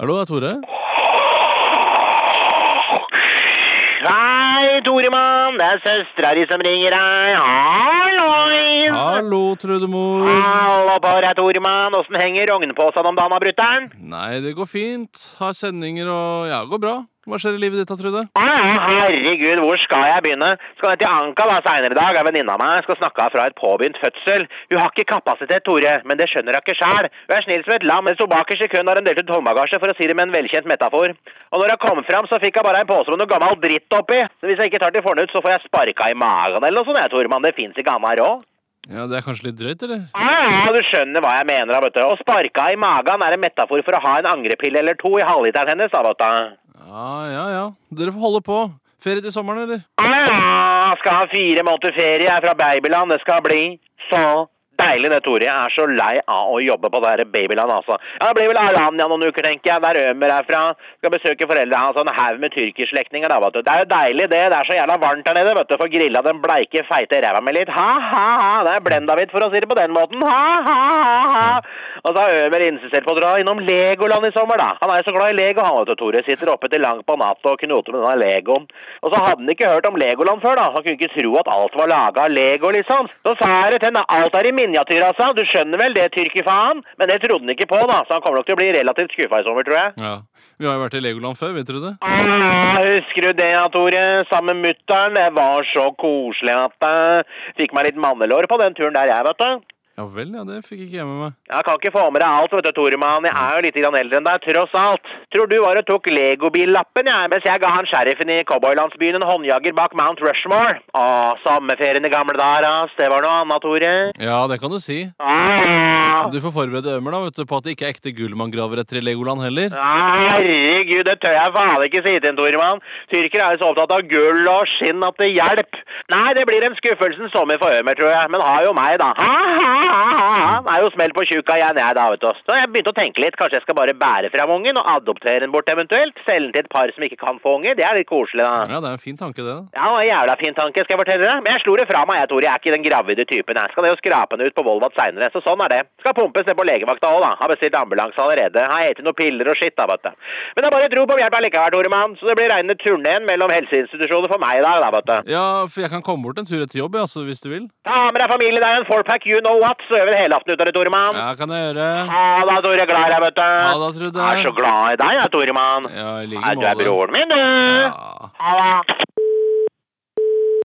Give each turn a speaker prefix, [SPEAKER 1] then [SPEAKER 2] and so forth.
[SPEAKER 1] Hallo, det er Tore.
[SPEAKER 2] Hei, Toremann. Det er søstera di som ringer deg. Hallois!
[SPEAKER 1] Hallo, Trudemor.
[SPEAKER 2] Hallo på deg, Toremann. Åssen henger rognposen om dagen, da, brutter'n?
[SPEAKER 1] Nei, det går fint. Har sendinger og Ja, går bra. Hva skjer i livet ditt da, Trude?
[SPEAKER 2] Herregud, hvor skal jeg begynne? Skal ned til Anka da seinere i dag. Ei venninne av meg skal snakke fra et påbegynt fødsel. Hun har ikke kapasitet, Tore, men det skjønner hun ikke sjæl. Hun er snill som et lam, men sto bakerst i køen har hun delt ut håndbagasje, for å si det med en velkjent metafor. Og når hun kom fram, så fikk hun bare en pose med noe gammel dritt oppi. Så hvis jeg ikke tar til fornuft, så får jeg sparka i magen eller noe sånt, jeg, Tormann. Det fins ikke annet råd.
[SPEAKER 1] Ja, Det er kanskje litt drøyt, eller?
[SPEAKER 2] Ja, du skjønner hva jeg mener, da, vet du. Å sparka i magen er en metafor for å ha en angrepille eller to i halvliteren hennes, da, vet du.
[SPEAKER 1] Ja, ja, ja. Dere får holde på. Ferie til sommeren, eller?
[SPEAKER 2] Ja, skal ha fire måneder ferie her fra babyland. Det skal bli så deilig, det, Tore. Jeg er så lei av å jobbe på det her babyland, altså. Ja, Det blir vel Aranya noen uker, tenker jeg. Der Ømer er fra. Skal besøke foreldrene hans og en haug med tyrkerslektninger, da, vet du. Det er jo deilig, det. Det er så jævla varmt her nede, vet du. Får grilla den bleike, feite ræva mi litt. Ha, ha, ha. Det er Blenda-hvitt, for å si det på den måten. Ha, ha, ha, ha. Og så har Ømer insistert på å dra innom Legoland i sommer, da. Han er jo så glad i Lego, han vet du, Tore. Sitter oppe til langt på natta og knoter med denne Legoen. Og så hadde han ikke hørt om Legoland før, da. Han kunne ikke tro at alt var laga av Lego, liksom. Så sa jeg til henne, alt er i miniatyr, altså. Du skjønner vel det, tyrkerfaen? Men det trodde han ikke på, da. Så han kommer nok til å bli relativt skuffa i sommer, tror jeg.
[SPEAKER 1] Ja. Vi har jo vært i Legoland før, vet du det?
[SPEAKER 2] Ah, husker du det, Tore? Sammen med mutter'n. Det var så koselig at jeg fikk meg litt mannelår på den turen der, jeg, vet du.
[SPEAKER 1] Ja vel, ja, det fikk ikke jeg med meg.
[SPEAKER 2] Jeg kan ikke få med deg alt, vet du, Toremann. Jeg er jo litt grann eldre enn deg, tross alt. Tror du var og tok legobillappen, jeg, mens jeg ga han sheriffen i cowboylandsbyen en håndjager bak Mount Rushmore. Å, sommerferien i gamle dager, ass. Det var noe annet, Tore.
[SPEAKER 1] Ja, det kan du si.
[SPEAKER 2] Ah.
[SPEAKER 1] Du får forberede Ømer da, vet du, på at det ikke er ekte gull man graver etter i Legoland heller.
[SPEAKER 2] Herregud, det tør jeg faen ikke si til en Toremann. Tyrkere er jo så opptatt av gull og skinn at det hjelper. Nei, det blir en skuffelsens sommer for Ømer, tror jeg. Men har jo meg, da. Ha, ha, ha, ha. Er jo smell på tjuka igjen, jeg da, vet du. Så jeg begynte å tenke litt. Kanskje jeg skal bare bære fram ungen og adoptere den bort eventuelt. Selge den til et par som ikke kan få unge. Det er litt koselig, da.
[SPEAKER 1] Ja, det er en fin tanke, det. da.
[SPEAKER 2] Ja, det en jævla fin tanke, skal jeg fortelle deg. Men jeg slo det fra meg, jeg, Tore. Jeg er ikke den gravide typen. Jeg skal ned og skrape den ut på Volvat seinere. Så sånn er det. Skal pumpes ned på legevakta òg, da. Har bestilt ambulanse allerede. Har spist noen piller og skitt, da, vet du. Men det er bare dro på hjelp allikevel, Toremann. Så det blir reine turneen mellom helseinstitusjoner for meg i dag, da, vet du.
[SPEAKER 1] Ja, for jeg kan komme bort en tur etter jobb, ja, altså, hvis du vil.
[SPEAKER 2] Ta med deg familie, det er en fourpack, you know what. Så gjør vi det helaften ut av det, Toremann.
[SPEAKER 1] Ja, kan jeg gjøre.
[SPEAKER 2] Ha da, Tore. Glad i deg, vet du.
[SPEAKER 1] Ha det, Trude.
[SPEAKER 2] Jeg er så glad i deg, jeg, Toremann.
[SPEAKER 1] Ja, i like
[SPEAKER 2] måte. Du er broren min, du.
[SPEAKER 1] Ja.
[SPEAKER 2] Ha det.